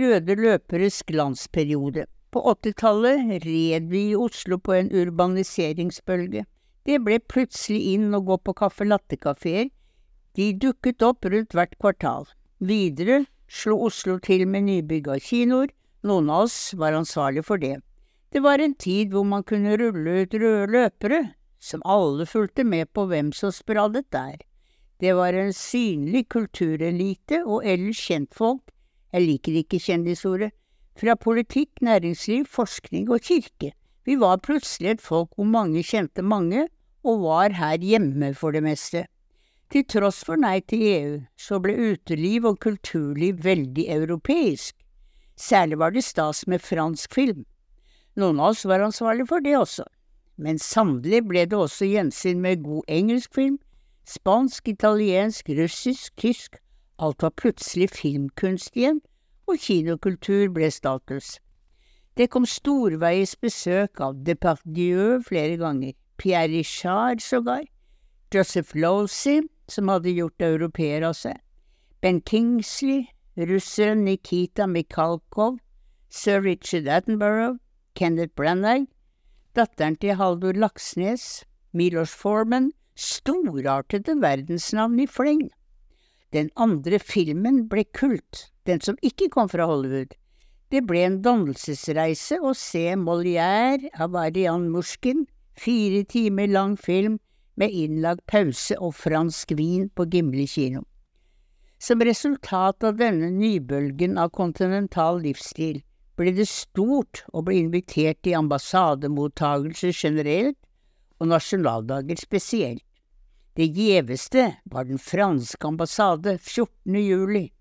røde løperes glansperiode. På 80-tallet red vi i Oslo på en urbaniseringsbølge. Det ble plutselig inn å gå på caffè latte-kafeer. De dukket opp rundt hvert kvartal. Videre slo Oslo til med nybygga kinoer, noen av oss var ansvarlig for det. Det var en tid hvor man kunne rulle ut røde løpere, som alle fulgte med på hvem som spradet der. Det var en synlig kulturelite og ellers kjentfolk, jeg liker ikke kjendisordet, fra politikk, næringsliv, forskning og kirke. Vi var plutselig et folk hvor mange kjente mange, og var her hjemme for det meste. Til tross for nei til EU, så ble uteliv og kulturliv veldig europeisk. Særlig var det stas med fransk film. Noen av oss var ansvarlig for det også. Men sannelig ble det også gjensyn med god engelsk film, spansk, italiensk, russisk, tysk, alt var plutselig filmkunst igjen, og kinokultur ble status. Det kom storveies besøk av Depardieu flere ganger, Pierre Richard sågar, Joseph Losey, som hadde gjort europeer av seg, Ben Kingsley, russeren Nikita Mikhalkov, sir Richard Attenborough, Kenneth Branagh, datteren til Haldor Laksnes, Milos Forman, storartede verdensnavn i fleng. Den andre filmen ble kult, den som ikke kom fra Hollywood. Det ble en dannelsesreise å se Molière av Arian Mushkin, fire timer lang film med innlagt pause og fransk vin på Gimli kino. Som resultat av denne nybølgen av kontinental livsstil ble det stort å bli invitert til ambassademottagelser generelt og nasjonaldager spesielt. Det gjeveste var den franske ambassade 14. juli.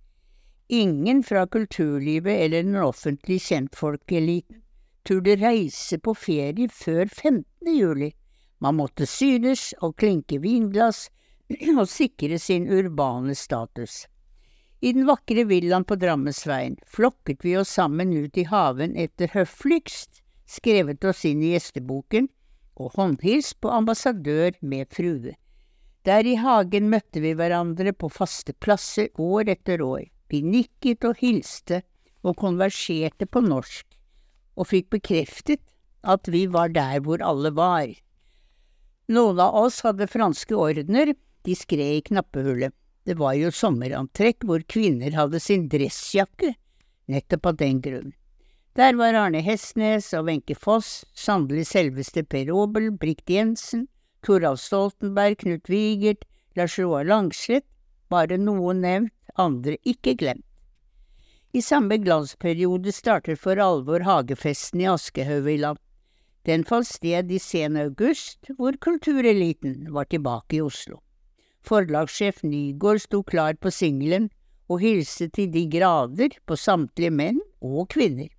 Ingen fra kulturlivet eller den offentlige kjentfolkeeliten turde reise på ferie før 15. juli. Man måtte synes og klinke vinglass og sikre sin urbane status. I den vakre villaen på Drammensveien flokket vi oss sammen ut i haven etter høfligst skrevet oss inn i gjesteboken og håndhils på ambassadør med frue. Der i hagen møtte vi hverandre på faste plasser år etter år. Vi nikket og hilste og konverserte på norsk, og fikk bekreftet at vi var der hvor alle var. Noen av oss hadde franske ordener, de skred i knappehullet. Det var jo sommerantrekk hvor kvinner hadde sin dressjakke, nettopp av den grunn. Der var Arne Hestnes og Wenche Foss, sannelig selveste Per Obel, Brikt Jensen, Toralf Stoltenberg, Knut Wigert, Lars Roar Langslett, bare noen nevnt, andre ikke glemt. I samme glansperiode startet for alvor hagefesten i Aschehoughvilla. Den falt sted i sen august, hvor kultureliten var tilbake i Oslo. Forlagssjef Nygaard sto klar på singelen og hilste til de grader på samtlige menn og kvinner.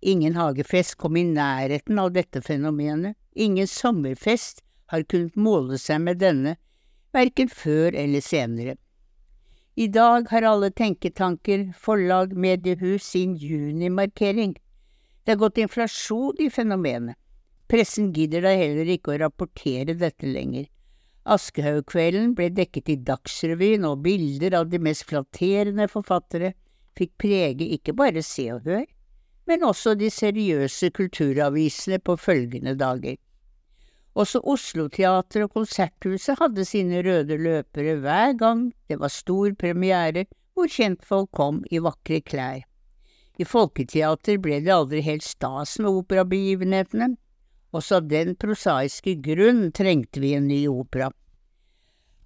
Ingen hagefest kom i nærheten av dette fenomenet, ingen sommerfest har kunnet måle seg med denne, verken før eller senere. I dag har alle tenketanker, forlag, mediehus sin junimarkering. Det er gått inflasjon i fenomenet. Pressen gidder da heller ikke å rapportere dette lenger. Aschehougkvelden ble dekket i Dagsrevyen, og bilder av de mest flatterende forfattere fikk prege ikke bare Se og Hør, men også de seriøse kulturavisene på følgende dager. Også Oslo Teater og Konserthuset hadde sine røde løpere hver gang det var stor premiere hvor kjentfolk kom i vakre klær. I Folketeater ble det aldri helt stas med operabegivenhetene, også av den prosaiske grunn trengte vi en ny opera.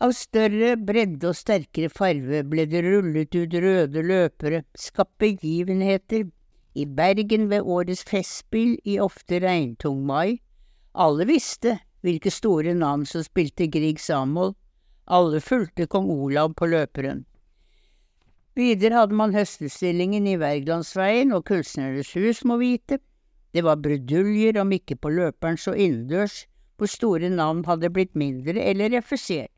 Av større bredde og sterkere farve ble det rullet ut røde løpere, skapt begivenheter, i Bergen ved årets festspill i ofte regntung mai. Alle visste hvilke store navn som spilte Grieg Samuel, alle fulgte kong Olav på løperen. Videre hadde man høstestillingen i Wergelandsveien og Kunstnernes hus, må vite. Det var bruduljer, om ikke på løperen så innendørs, hvor store navn hadde blitt mindre eller refusert,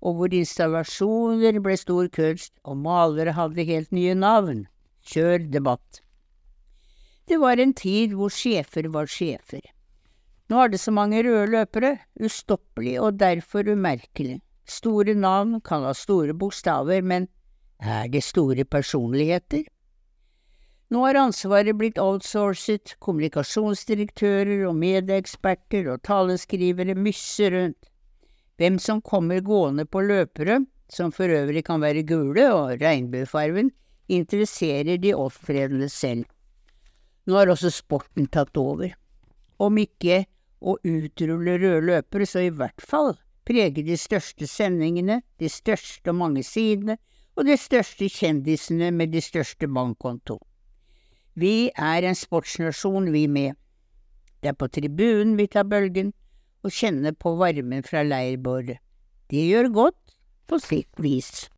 og hvor installasjoner ble stor kunst og malere hadde helt nye navn. Kjør debatt. Det var en tid hvor sjefer var sjefer. Nå er det så mange røde løpere, ustoppelig og derfor umerkelig. Store navn kan ha store bokstaver, men er det store personligheter? Nå har ansvaret blitt outsourcet, kommunikasjonsdirektører og medieeksperter og taleskrivere mysser rundt. Hvem som kommer gående på løpere, som for øvrig kan være gule og regnbuefarven, interesserer de opptredende selv. Nå har også sporten tatt over. Om ikke å utrulle røde løpere, så i hvert fall prege de største sendingene, de største og mange sidene, og de største kjendisene med de største bankkonto. Vi er en sportsnasjon, vi med. Det er på tribunen vi tar bølgen og kjenner på varmen fra leirbålet. Det gjør godt, på sitt vis.